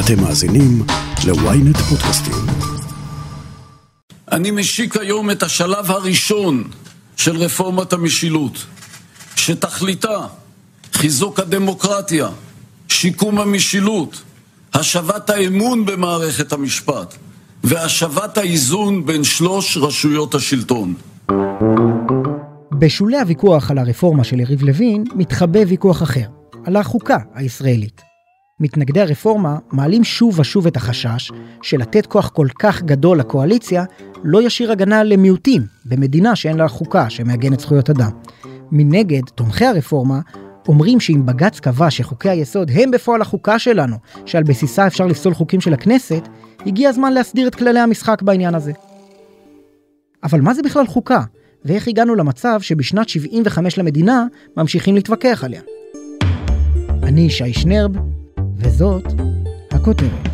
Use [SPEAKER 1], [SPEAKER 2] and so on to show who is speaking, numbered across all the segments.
[SPEAKER 1] אתם מאזינים ל-ynet פודקאסטים.
[SPEAKER 2] אני משיק היום את השלב הראשון של רפורמת המשילות, שתכליתה חיזוק הדמוקרטיה, שיקום המשילות, השבת האמון במערכת המשפט והשבת האיזון בין שלוש רשויות השלטון.
[SPEAKER 3] בשולי הוויכוח על הרפורמה של יריב לוין מתחבא ויכוח אחר, על החוקה הישראלית. מתנגדי הרפורמה מעלים שוב ושוב את החשש שלתת כוח כל כך גדול לקואליציה לא ישאיר הגנה למיעוטים במדינה שאין לה חוקה שמעגנת זכויות אדם. מנגד, תומכי הרפורמה אומרים שאם בג"ץ קבע שחוקי היסוד הם בפועל החוקה שלנו, שעל בסיסה אפשר לפסול חוקים של הכנסת, הגיע הזמן להסדיר את כללי המשחק בעניין הזה. אבל מה זה בכלל חוקה? ואיך הגענו למצב שבשנת 75 למדינה ממשיכים להתווכח עליה? אני ישי שנרב, וזאת הכותרת.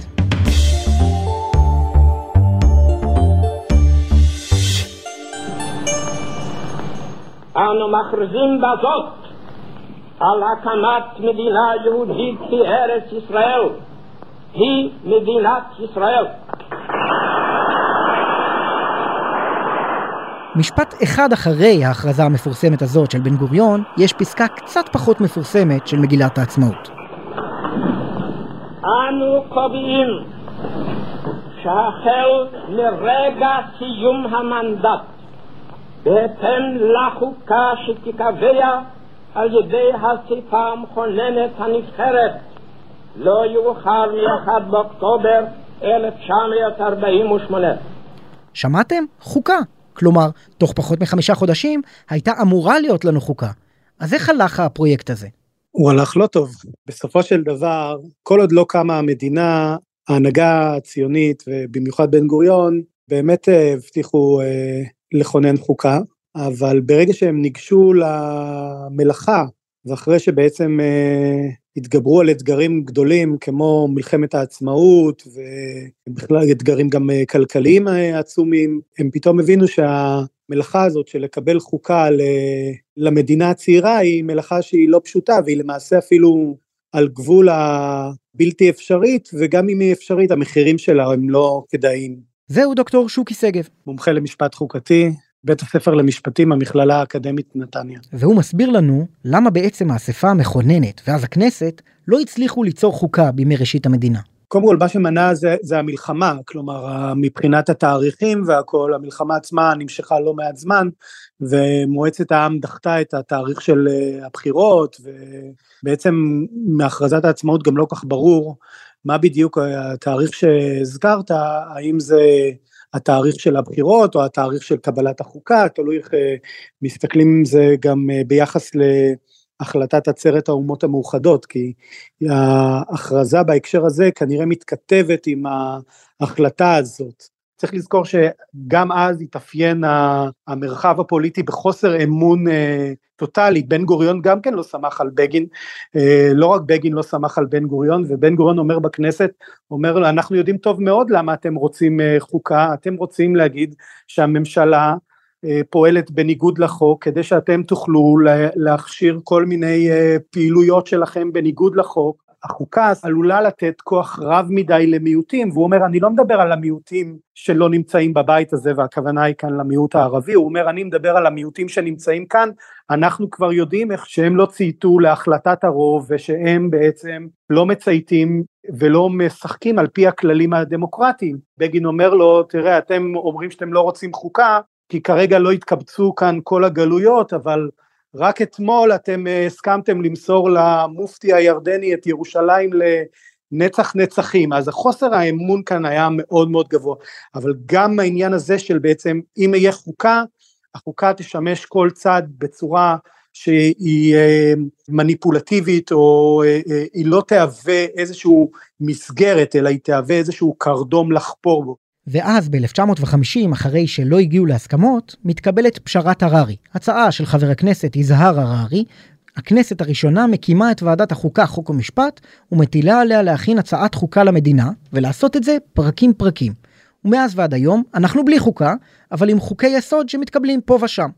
[SPEAKER 4] אנו מכריזים בזאת על הקמת מדינה יהודית בארץ ישראל. היא מדינת ישראל.
[SPEAKER 3] משפט אחד אחרי ההכרזה המפורסמת הזאת של בן גוריון, יש פסקה קצת פחות מפורסמת של מגילת העצמאות.
[SPEAKER 4] אנו קובעים שהחל מרגע סיום המנדט, בהתאם לחוקה שתיקבע על ידי האספה המכוננת הנבחרת, לא יאוחר מ-1 באוקטובר 1948.
[SPEAKER 3] שמעתם? חוקה. כלומר, תוך פחות מחמישה חודשים הייתה אמורה להיות לנו חוקה. אז איך הלך הפרויקט הזה?
[SPEAKER 5] הוא הלך לא טוב. בסופו של דבר, כל עוד לא קמה המדינה, ההנהגה הציונית, ובמיוחד בן גוריון, באמת אה, הבטיחו אה, לכונן חוקה, אבל ברגע שהם ניגשו למלאכה, ואחרי שבעצם אה, התגברו על אתגרים גדולים כמו מלחמת העצמאות ובכלל אתגרים גם אה, כלכליים אה, עצומים, הם פתאום הבינו שהמלאכה הזאת של לקבל חוקה למדינה הצעירה היא מלאכה שהיא לא פשוטה והיא למעשה אפילו על גבול הבלתי אפשרית וגם אם היא אפשרית המחירים שלה הם לא כדאיים.
[SPEAKER 3] זהו דוקטור שוקי שגב.
[SPEAKER 5] מומחה למשפט חוקתי, בית הספר למשפטים המכללה האקדמית נתניה.
[SPEAKER 3] והוא מסביר לנו למה בעצם האספה המכוננת ואז הכנסת לא הצליחו ליצור חוקה בימי ראשית המדינה.
[SPEAKER 5] קודם כל מה שמנע זה, זה המלחמה, כלומר מבחינת התאריכים והכל, המלחמה עצמה נמשכה לא מעט זמן ומועצת העם דחתה את התאריך של אה, הבחירות ובעצם מהכרזת העצמאות גם לא כך ברור מה בדיוק התאריך שהזכרת, האם זה התאריך של הבחירות או התאריך של קבלת החוקה, תלוי איך אה, מסתכלים עם זה גם אה, ביחס להחלטת עצרת האומות המאוחדות, כי ההכרזה בהקשר הזה כנראה מתכתבת עם ההחלטה הזאת. צריך לזכור שגם אז התאפיין המרחב הפוליטי בחוסר אמון אה, טוטאלי, בן גוריון גם כן לא סמך על בגין, אה, לא רק בגין לא סמך על בן גוריון, ובן גוריון אומר בכנסת, אומר אנחנו יודעים טוב מאוד למה אתם רוצים אה, חוקה, אתם רוצים להגיד שהממשלה פועלת בניגוד לחוק כדי שאתם תוכלו להכשיר כל מיני פעילויות שלכם בניגוד לחוק. החוקה עלולה לתת כוח רב מדי למיעוטים, והוא אומר אני לא מדבר על המיעוטים שלא נמצאים בבית הזה והכוונה היא כאן למיעוט הערבי, הוא אומר אני מדבר על המיעוטים שנמצאים כאן, אנחנו כבר יודעים איך שהם לא צייתו להחלטת הרוב ושהם בעצם לא מצייתים ולא משחקים על פי הכללים הדמוקרטיים. בגין אומר לו תראה אתם אומרים שאתם לא רוצים חוקה כי כרגע לא התקבצו כאן כל הגלויות אבל רק אתמול אתם אה, הסכמתם למסור למופתי הירדני את ירושלים לנצח נצחים, אז החוסר האמון כאן היה מאוד מאוד גבוה, אבל גם העניין הזה של בעצם אם יהיה חוקה, החוקה תשמש כל צד בצורה שהיא אה, מניפולטיבית או אה, היא לא תהווה איזושהי מסגרת אלא היא תהווה איזשהו קרדום לחפור בו.
[SPEAKER 3] ואז ב-1950, אחרי שלא הגיעו להסכמות, מתקבלת פשרת הררי, הצעה של חבר הכנסת יזהר הררי. הכנסת הראשונה מקימה את ועדת החוקה, חוק ומשפט, ומטילה עליה להכין הצעת חוקה למדינה, ולעשות את זה פרקים פרקים. ומאז ועד היום, אנחנו בלי חוקה, אבל עם חוקי יסוד שמתקבלים פה ושם.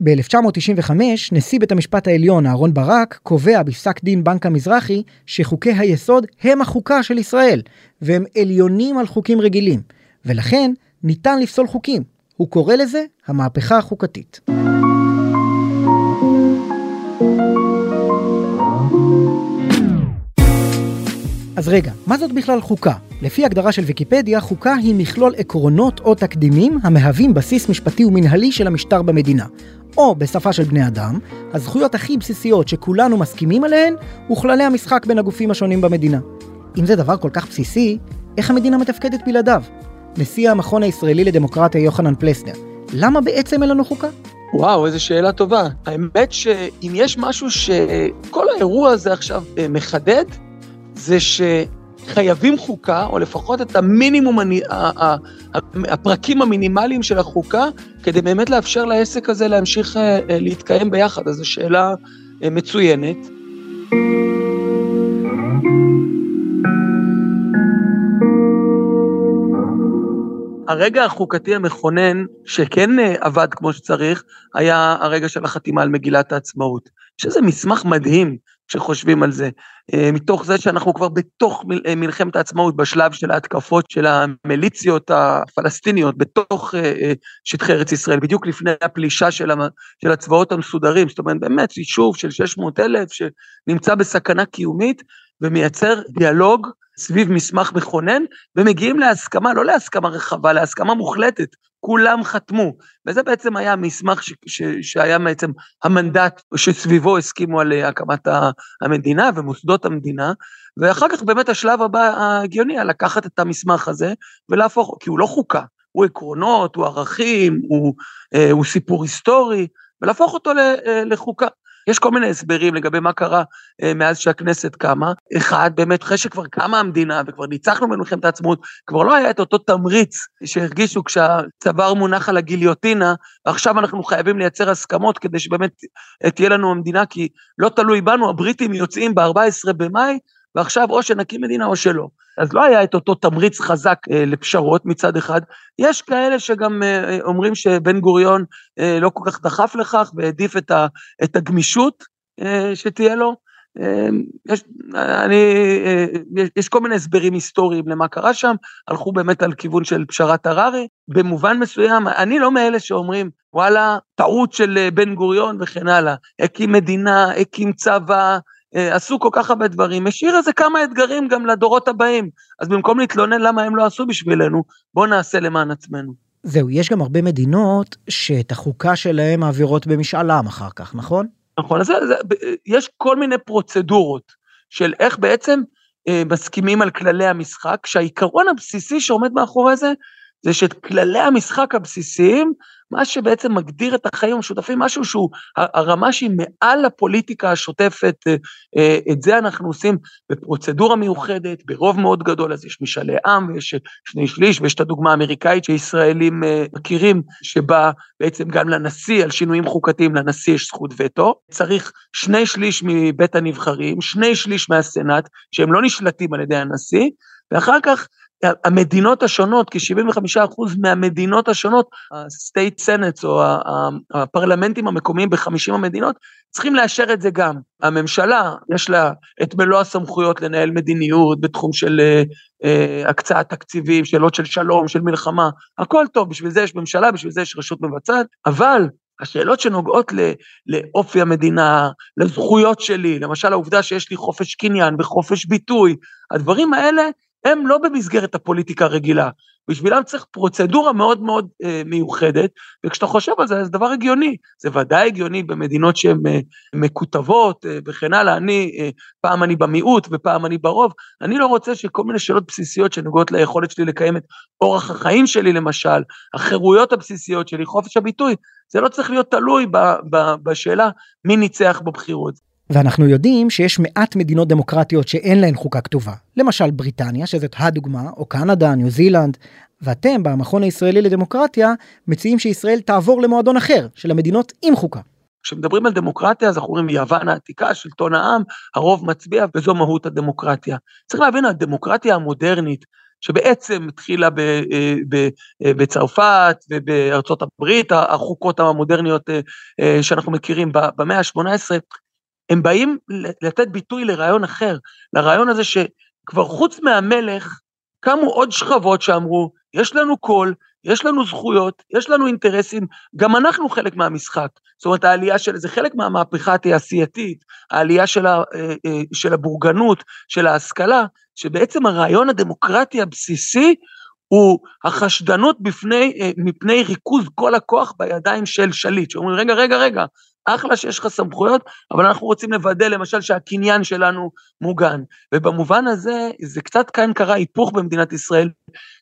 [SPEAKER 3] ב-1995 נשיא בית המשפט העליון אהרן ברק קובע בפסק דין בנק המזרחי שחוקי היסוד הם החוקה של ישראל והם עליונים על חוקים רגילים ולכן ניתן לפסול חוקים. הוא קורא לזה המהפכה החוקתית. אז רגע, מה זאת בכלל חוקה? לפי הגדרה של ויקיפדיה, חוקה היא מכלול עקרונות או תקדימים המהווים בסיס משפטי ומנהלי של המשטר במדינה. או בשפה של בני אדם, הזכויות הכי בסיסיות שכולנו מסכימים עליהן, וכללי המשחק בין הגופים השונים במדינה. אם זה דבר כל כך בסיסי, איך המדינה מתפקדת בלעדיו? נשיא המכון הישראלי לדמוקרטיה יוחנן פלסנר, למה בעצם אין לנו חוקה?
[SPEAKER 6] וואו, איזו שאלה טובה. האמת שאם יש משהו שכל האירוע הזה עכשיו אה, מחדד, זה שחייבים חוקה, או לפחות את המינימום, הפרקים המינימליים של החוקה, כדי באמת לאפשר לעסק הזה להמשיך אה, אה, להתקיים ביחד. אז זו שאלה מצוינת. הרגע החוקתי המכונן, שכן אה, עבד כמו שצריך, היה הרגע של החתימה על מגילת העצמאות. שזה מסמך מדהים כשחושבים על זה. אה, מתוך זה שאנחנו כבר בתוך אה, מלחמת העצמאות, בשלב של ההתקפות של המיליציות הפלסטיניות בתוך שטחי ארץ ישראל, בדיוק לפני הפלישה של, הצבאות המסודרים, זאת אומרת באמת יישוב של 600 אלף שנמצא בסכנה קיומית ומייצר דיאלוג סביב מסמך מכונן, ומגיעים להסכמה, לא להסכמה רחבה, להסכמה מוחלטת, כולם חתמו. וזה בעצם היה המסמך ש, ש, שהיה בעצם המנדט שסביבו הסכימו על הקמת המדינה ומוסדות המדינה, ואחר כך באמת השלב הבא ההגיוני היה לקחת את המסמך הזה ולהפוך, כי הוא לא חוקה, הוא עקרונות, הוא ערכים, הוא, אה, הוא סיפור היסטורי, ולהפוך אותו אה, לחוקה. יש כל מיני הסברים לגבי מה קרה אה, מאז שהכנסת קמה. אחד, באמת, אחרי שכבר קמה המדינה וכבר ניצחנו במלחמת העצמאות, כבר לא היה את אותו תמריץ שהרגישו כשהצוואר מונח על הגיליוטינה, ועכשיו אנחנו חייבים לייצר הסכמות כדי שבאמת אה, תהיה לנו המדינה, כי לא תלוי בנו, הבריטים יוצאים ב-14 במאי, ועכשיו או שנקים מדינה או שלא. אז לא היה את אותו תמריץ חזק אה, לפשרות מצד אחד. יש כאלה שגם אה, אומרים שבן גוריון אה, לא כל כך דחף לכך והעדיף את, ה, את הגמישות אה, שתהיה לו. אה, יש, אני, אה, יש, יש כל מיני הסברים היסטוריים למה קרה שם, הלכו באמת על כיוון של פשרת הררי. במובן מסוים, אני לא מאלה שאומרים, וואלה, טעות של אה, בן גוריון וכן הלאה. הקים מדינה, הקים צבא, עשו כל כך הרבה דברים, השאיר איזה כמה אתגרים גם לדורות הבאים. אז במקום להתלונן למה הם לא עשו בשבילנו, בואו נעשה למען עצמנו.
[SPEAKER 3] זהו, יש גם הרבה מדינות שאת החוקה שלהם מעבירות במשאל עם אחר כך, נכון?
[SPEAKER 6] נכון, אז זה, זה, יש כל מיני פרוצדורות של איך בעצם אה, מסכימים על כללי המשחק, שהעיקרון הבסיסי שעומד מאחורי זה, זה שאת כללי המשחק הבסיסיים מה שבעצם מגדיר את החיים המשותפים, משהו שהוא הרמה שהיא מעל הפוליטיקה השוטפת, אה, אה, את זה אנחנו עושים בפרוצדורה מיוחדת, ברוב מאוד גדול, אז יש משאלי עם ויש שני שליש, ויש את הדוגמה האמריקאית שישראלים אה, מכירים, שבה בעצם גם לנשיא, על שינויים חוקתיים, לנשיא יש זכות וטו, צריך שני שליש מבית הנבחרים, שני שליש מהסנאט, שהם לא נשלטים על ידי הנשיא, ואחר כך המדינות השונות, כ-75% מהמדינות השונות, ה-state senates או הפרלמנטים המקומיים ב-50 המדינות, צריכים לאשר את זה גם. הממשלה, יש לה את מלוא הסמכויות לנהל מדיניות בתחום של uh, הקצאת תקציבים, שאלות של שלום, של מלחמה, הכל טוב, בשביל זה יש ממשלה, בשביל זה יש רשות מבצעת, אבל השאלות שנוגעות לאופי המדינה, לזכויות שלי, למשל העובדה שיש לי חופש קניין וחופש ביטוי, הדברים האלה הם לא במסגרת הפוליטיקה הרגילה, בשבילם צריך פרוצדורה מאוד מאוד אה, מיוחדת, וכשאתה חושב על זה, זה דבר הגיוני, זה ודאי הגיוני במדינות שהן אה, מקוטבות אה, וכן הלאה, אני, אה, פעם אני במיעוט ופעם אני ברוב, אני לא רוצה שכל מיני שאלות בסיסיות שנוגעות ליכולת שלי לקיים את אורח החיים שלי למשל, החירויות הבסיסיות שלי, חופש הביטוי, זה לא צריך להיות תלוי ב, ב, בשאלה מי ניצח בבחירות.
[SPEAKER 3] ואנחנו יודעים שיש מעט מדינות דמוקרטיות שאין להן חוקה כתובה. למשל בריטניה, שזאת הדוגמה, או קנדה, ניו זילנד, ואתם, במכון הישראלי לדמוקרטיה, מציעים שישראל תעבור למועדון אחר, של המדינות עם חוקה.
[SPEAKER 6] כשמדברים על דמוקרטיה, אז אנחנו אומרים יוון העתיקה, שלטון העם, הרוב מצביע, וזו מהות הדמוקרטיה. צריך להבין, הדמוקרטיה המודרנית, שבעצם התחילה אה, אה, בצרפת ובארצות הברית, החוקות המודרניות שאנחנו מכירים במאה ה-18, הם באים לתת ביטוי לרעיון אחר, לרעיון הזה שכבר חוץ מהמלך, קמו עוד שכבות שאמרו, יש לנו קול, יש לנו זכויות, יש לנו אינטרסים, גם אנחנו חלק מהמשחק. זאת אומרת, העלייה של, זה חלק מהמהפכה התעשייתית, העלייה של, ה, אה, אה, של הבורגנות, של ההשכלה, שבעצם הרעיון הדמוקרטי הבסיסי הוא החשדנות בפני, אה, מפני ריכוז כל הכוח בידיים של שליט, שאומרים, רגע, רגע, רגע, אחלה שיש לך סמכויות, אבל אנחנו רוצים לוודא למשל שהקניין שלנו מוגן. ובמובן הזה, זה קצת כאן קרה היפוך במדינת ישראל,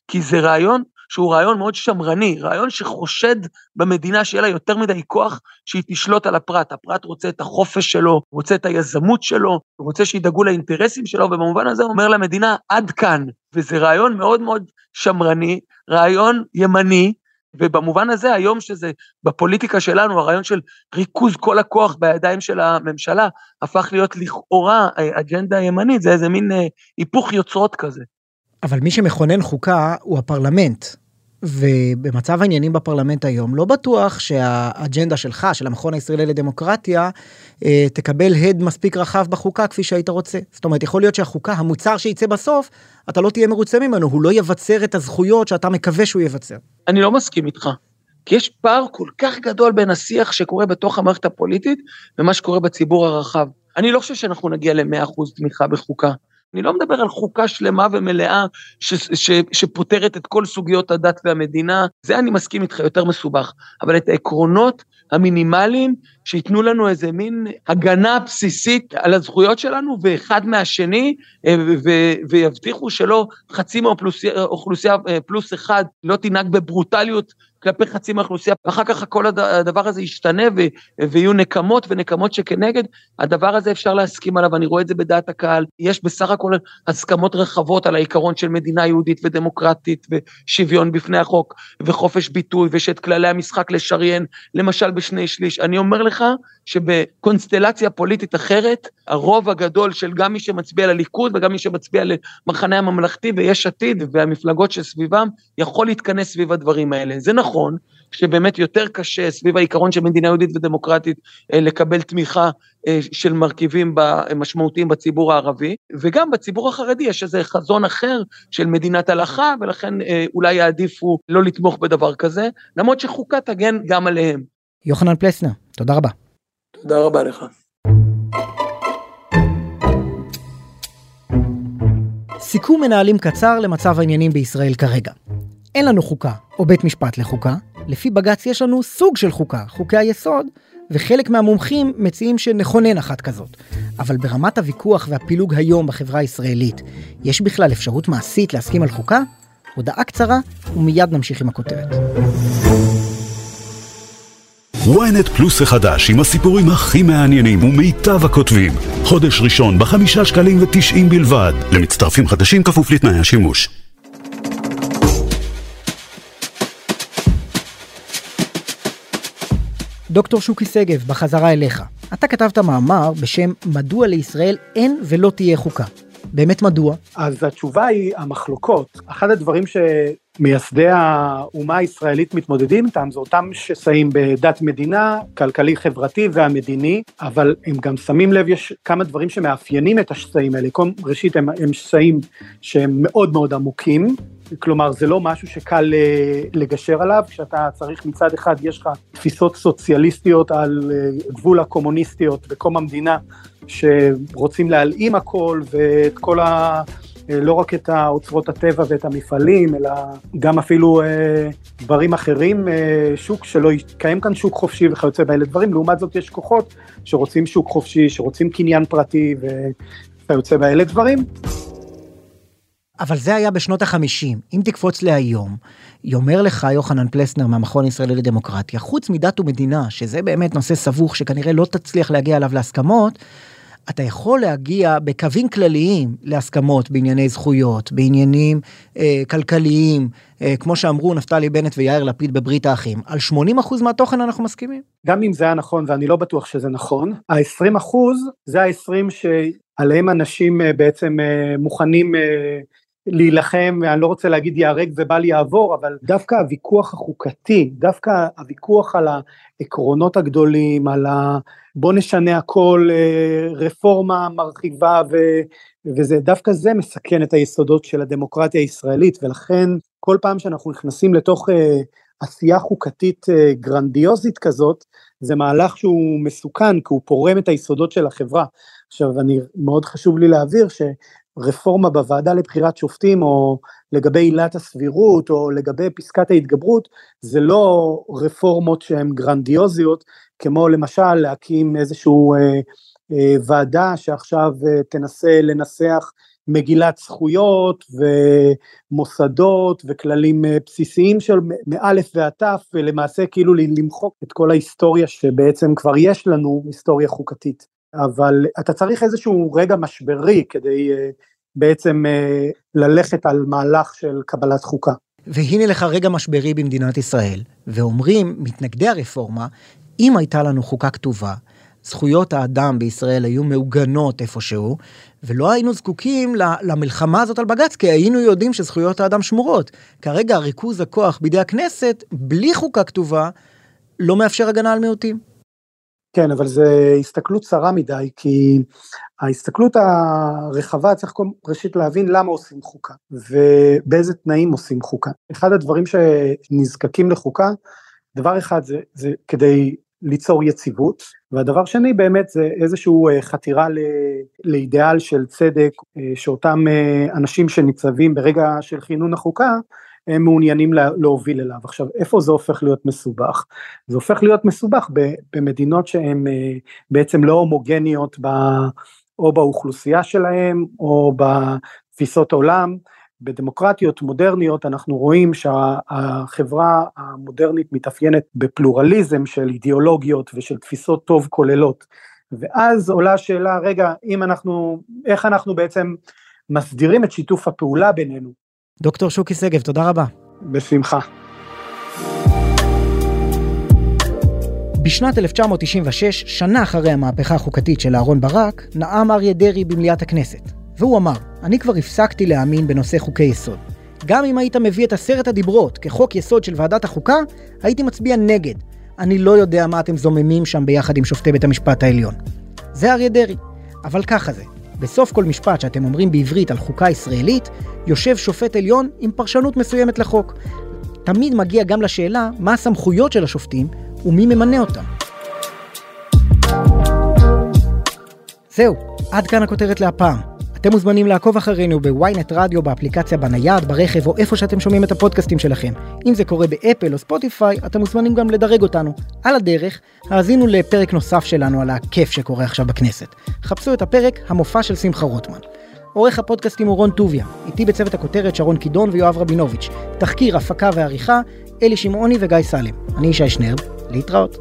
[SPEAKER 6] כי זה רעיון שהוא רעיון מאוד שמרני, רעיון שחושד במדינה שיהיה לה יותר מדי כוח שהיא תשלוט על הפרט. הפרט רוצה את החופש שלו, רוצה את היזמות שלו, רוצה שידאגו לאינטרסים שלו, ובמובן הזה הוא אומר למדינה, עד כאן. וזה רעיון מאוד מאוד שמרני, רעיון ימני, ובמובן הזה היום שזה בפוליטיקה שלנו הרעיון של ריכוז כל הכוח בידיים של הממשלה הפך להיות לכאורה אג'נדה ימנית זה איזה מין אה, היפוך יוצרות כזה.
[SPEAKER 3] אבל מי שמכונן חוקה הוא הפרלמנט. ובמצב העניינים בפרלמנט היום לא בטוח שהאג'נדה שלך של המכון הישראלי לדמוקרטיה אה, תקבל הד מספיק רחב בחוקה כפי שהיית רוצה. זאת אומרת יכול להיות שהחוקה המוצר שייצא בסוף אתה לא תהיה מרוצה ממנו הוא לא יבצר את הזכויות שאתה מקווה שהוא יבצר.
[SPEAKER 6] אני לא מסכים איתך. כי יש פער כל כך גדול בין השיח שקורה בתוך המערכת הפוליטית ומה שקורה בציבור הרחב. אני לא חושב שאנחנו נגיע ל-100% תמיכה בחוקה. אני לא מדבר על חוקה שלמה ומלאה ש, ש, שפותרת את כל סוגיות הדת והמדינה, זה אני מסכים איתך, יותר מסובך. אבל את העקרונות המינימליים שייתנו לנו איזה מין הגנה בסיסית על הזכויות שלנו ואחד מהשני אה, ויבטיחו שלא חצי מהאוכלוסייה אה, פלוס אחד לא תנהג בברוטליות כלפי חצי מהאוכלוסייה, ואחר כך כל הדבר הזה ישתנה ו, ויהיו נקמות ונקמות שכנגד, הדבר הזה אפשר להסכים עליו, אני רואה את זה בדעת הקהל, יש בסך הכל הסכמות רחבות על העיקרון של מדינה יהודית ודמוקרטית ושוויון בפני החוק וחופש ביטוי ושאת כללי המשחק לשריין, למשל בשני שליש, אני אומר לך שבקונסטלציה פוליטית אחרת, הרוב הגדול של גם מי שמצביע לליכוד וגם מי שמצביע למחנה הממלכתי ויש עתיד והמפלגות שסביבם, יכול להתכנס סביב הדברים האלה. זה נכון שבאמת יותר קשה סביב העיקרון של מדינה יהודית ודמוקרטית אה, לקבל תמיכה אה, של מרכיבים משמעותיים בציבור הערבי, וגם בציבור החרדי יש איזה חזון אחר של מדינת הלכה, ולכן אה, אולי יעדיפו לא לתמוך בדבר כזה, למרות שחוקה תגן גם עליהם.
[SPEAKER 3] יוחנן פלסנר, תודה רבה.
[SPEAKER 6] תודה רבה לך.
[SPEAKER 3] סיכום מנהלים קצר למצב העניינים בישראל כרגע. אין לנו חוקה, או בית משפט לחוקה. לפי בג"ץ יש לנו סוג של חוקה, חוקי היסוד, וחלק מהמומחים מציעים שנכונן אחת כזאת. אבל ברמת הוויכוח והפילוג היום בחברה הישראלית, יש בכלל אפשרות מעשית להסכים על חוקה? הודעה קצרה, ומיד נמשיך עם הכותרת.
[SPEAKER 1] ynet פלוס החדש עם הסיפורים הכי מעניינים ומיטב הכותבים. חודש ראשון בחמישה שקלים ותשעים בלבד. למצטרפים חדשים כפוף לתנאי השימוש.
[SPEAKER 3] דוקטור שוקי שגב, בחזרה אליך. אתה כתבת מאמר בשם מדוע לישראל אין ולא תהיה חוקה. באמת מדוע?
[SPEAKER 5] אז התשובה היא המחלוקות. אחד הדברים שמייסדי האומה הישראלית מתמודדים איתם זה אותם שסעים בדת מדינה, כלכלי חברתי והמדיני, אבל הם גם שמים לב, יש כמה דברים שמאפיינים את השסעים האלה. ראשית הם, הם שסעים שהם מאוד מאוד עמוקים, כלומר זה לא משהו שקל אה, לגשר עליו, כשאתה צריך מצד אחד יש לך תפיסות סוציאליסטיות על אה, גבול הקומוניסטיות בקום המדינה, שרוצים להלאים הכל ואת כל ה... אה, לא רק את האוצרות הטבע ואת המפעלים, אלא גם אפילו אה, דברים אחרים, אה, שוק שלא יתקיים כאן שוק חופשי וכיוצא באלה דברים, לעומת זאת יש כוחות שרוצים שוק חופשי, שרוצים קניין פרטי וכיוצא באלה דברים.
[SPEAKER 3] אבל זה היה בשנות החמישים. אם תקפוץ להיום, יאמר לך יוחנן פלסנר מהמכון הישראלי לדמוקרטיה, חוץ מדת ומדינה, שזה באמת נושא סבוך שכנראה לא תצליח להגיע אליו להסכמות, אתה יכול להגיע בקווים כלליים להסכמות בענייני זכויות, בעניינים אה, כלכליים, אה, כמו שאמרו נפתלי בנט ויאיר לפיד בברית האחים. על 80% מהתוכן אנחנו מסכימים?
[SPEAKER 5] גם אם זה היה נכון, ואני לא בטוח שזה נכון, ה-20% זה ה-20 שעליהם אנשים אה, בעצם אה, מוכנים אה, להילחם, אני לא רוצה להגיד ייהרג ובל יעבור, אבל דווקא הוויכוח החוקתי, דווקא הוויכוח על העקרונות הגדולים, על ה... בוא נשנה הכל, אה, רפורמה מרחיבה, ו... וזה, דווקא זה מסכן את היסודות של הדמוקרטיה הישראלית, ולכן כל פעם שאנחנו נכנסים לתוך אה, עשייה חוקתית אה, גרנדיוזית כזאת, זה מהלך שהוא מסוכן, כי הוא פורם את היסודות של החברה. עכשיו, אני, מאוד חשוב לי להבהיר שרפורמה בוועדה לבחירת שופטים, או לגבי עילת הסבירות, או לגבי פסקת ההתגברות, זה לא רפורמות שהן גרנדיוזיות, כמו למשל להקים איזשהו אה, אה, ועדה שעכשיו אה, תנסה לנסח מגילת זכויות ומוסדות וכללים אה, בסיסיים של מאלף ועד תף ולמעשה כאילו למחוק את כל ההיסטוריה שבעצם כבר יש לנו היסטוריה חוקתית אבל אתה צריך איזשהו רגע משברי כדי בעצם ללכת על מהלך של קבלת חוקה.
[SPEAKER 3] והנה לך רגע משברי במדינת ישראל ואומרים מתנגדי הרפורמה אם הייתה לנו חוקה כתובה זכויות האדם בישראל היו מעוגנות איפשהו, ולא היינו זקוקים למלחמה הזאת על בג"ץ, כי היינו יודעים שזכויות האדם שמורות. כרגע ריכוז הכוח בידי הכנסת, בלי חוקה כתובה, לא מאפשר הגנה על מיעוטים.
[SPEAKER 5] כן, אבל זו הסתכלות צרה מדי, כי ההסתכלות הרחבה צריך קודם ראשית להבין למה עושים חוקה, ובאיזה תנאים עושים חוקה. אחד הדברים שנזקקים לחוקה, דבר אחד זה, זה כדי ליצור יציבות, והדבר שני באמת זה איזושהי אה, חתירה לאידיאל של צדק, אה, שאותם אה, אנשים שניצבים ברגע של כינון החוקה, הם מעוניינים להוביל אליו. עכשיו, איפה זה הופך להיות מסובך? זה הופך להיות מסובך במדינות שהן בעצם לא הומוגניות ב, או באוכלוסייה שלהם, או בתפיסות עולם, בדמוקרטיות מודרניות אנחנו רואים שהחברה המודרנית מתאפיינת בפלורליזם של אידיאולוגיות ושל תפיסות טוב כוללות. ואז עולה השאלה, רגע, אם אנחנו, איך אנחנו בעצם מסדירים את שיתוף הפעולה בינינו.
[SPEAKER 3] דוקטור שוקי שגב, תודה רבה.
[SPEAKER 5] בשמחה.
[SPEAKER 3] בשנת 1996, שנה אחרי המהפכה החוקתית של אהרן ברק, נאם אריה דרעי במליאת הכנסת. והוא אמר, אני כבר הפסקתי להאמין בנושא חוקי יסוד. גם אם היית מביא את עשרת הדיברות כחוק יסוד של ועדת החוקה, הייתי מצביע נגד. אני לא יודע מה אתם זוממים שם ביחד עם שופטי בית המשפט העליון. זה אריה דרעי. אבל ככה זה, בסוף כל משפט שאתם אומרים בעברית על חוקה ישראלית, יושב שופט עליון עם פרשנות מסוימת לחוק. תמיד מגיע גם לשאלה מה הסמכויות של השופטים ומי ממנה אותם. זהו, עד כאן הכותרת להפעם. אתם מוזמנים לעקוב אחרינו בוויינט רדיו, באפליקציה בנייד, ברכב או איפה שאתם שומעים את הפודקאסטים שלכם. אם זה קורה באפל או ספוטיפיי, אתם מוזמנים גם לדרג אותנו. על הדרך, האזינו לפרק נוסף שלנו על הכיף שקורה עכשיו בכנסת. חפשו את הפרק המופע של שמחה רוטמן. עורך הפודקאסטים הוא רון טוביה, איתי בצוות הכותרת שרון קידון ויואב רבינוביץ', תחקיר, הפקה ועריכה, אלי שמעוני וגיא סלם. אני ישי שנרב, להתראות.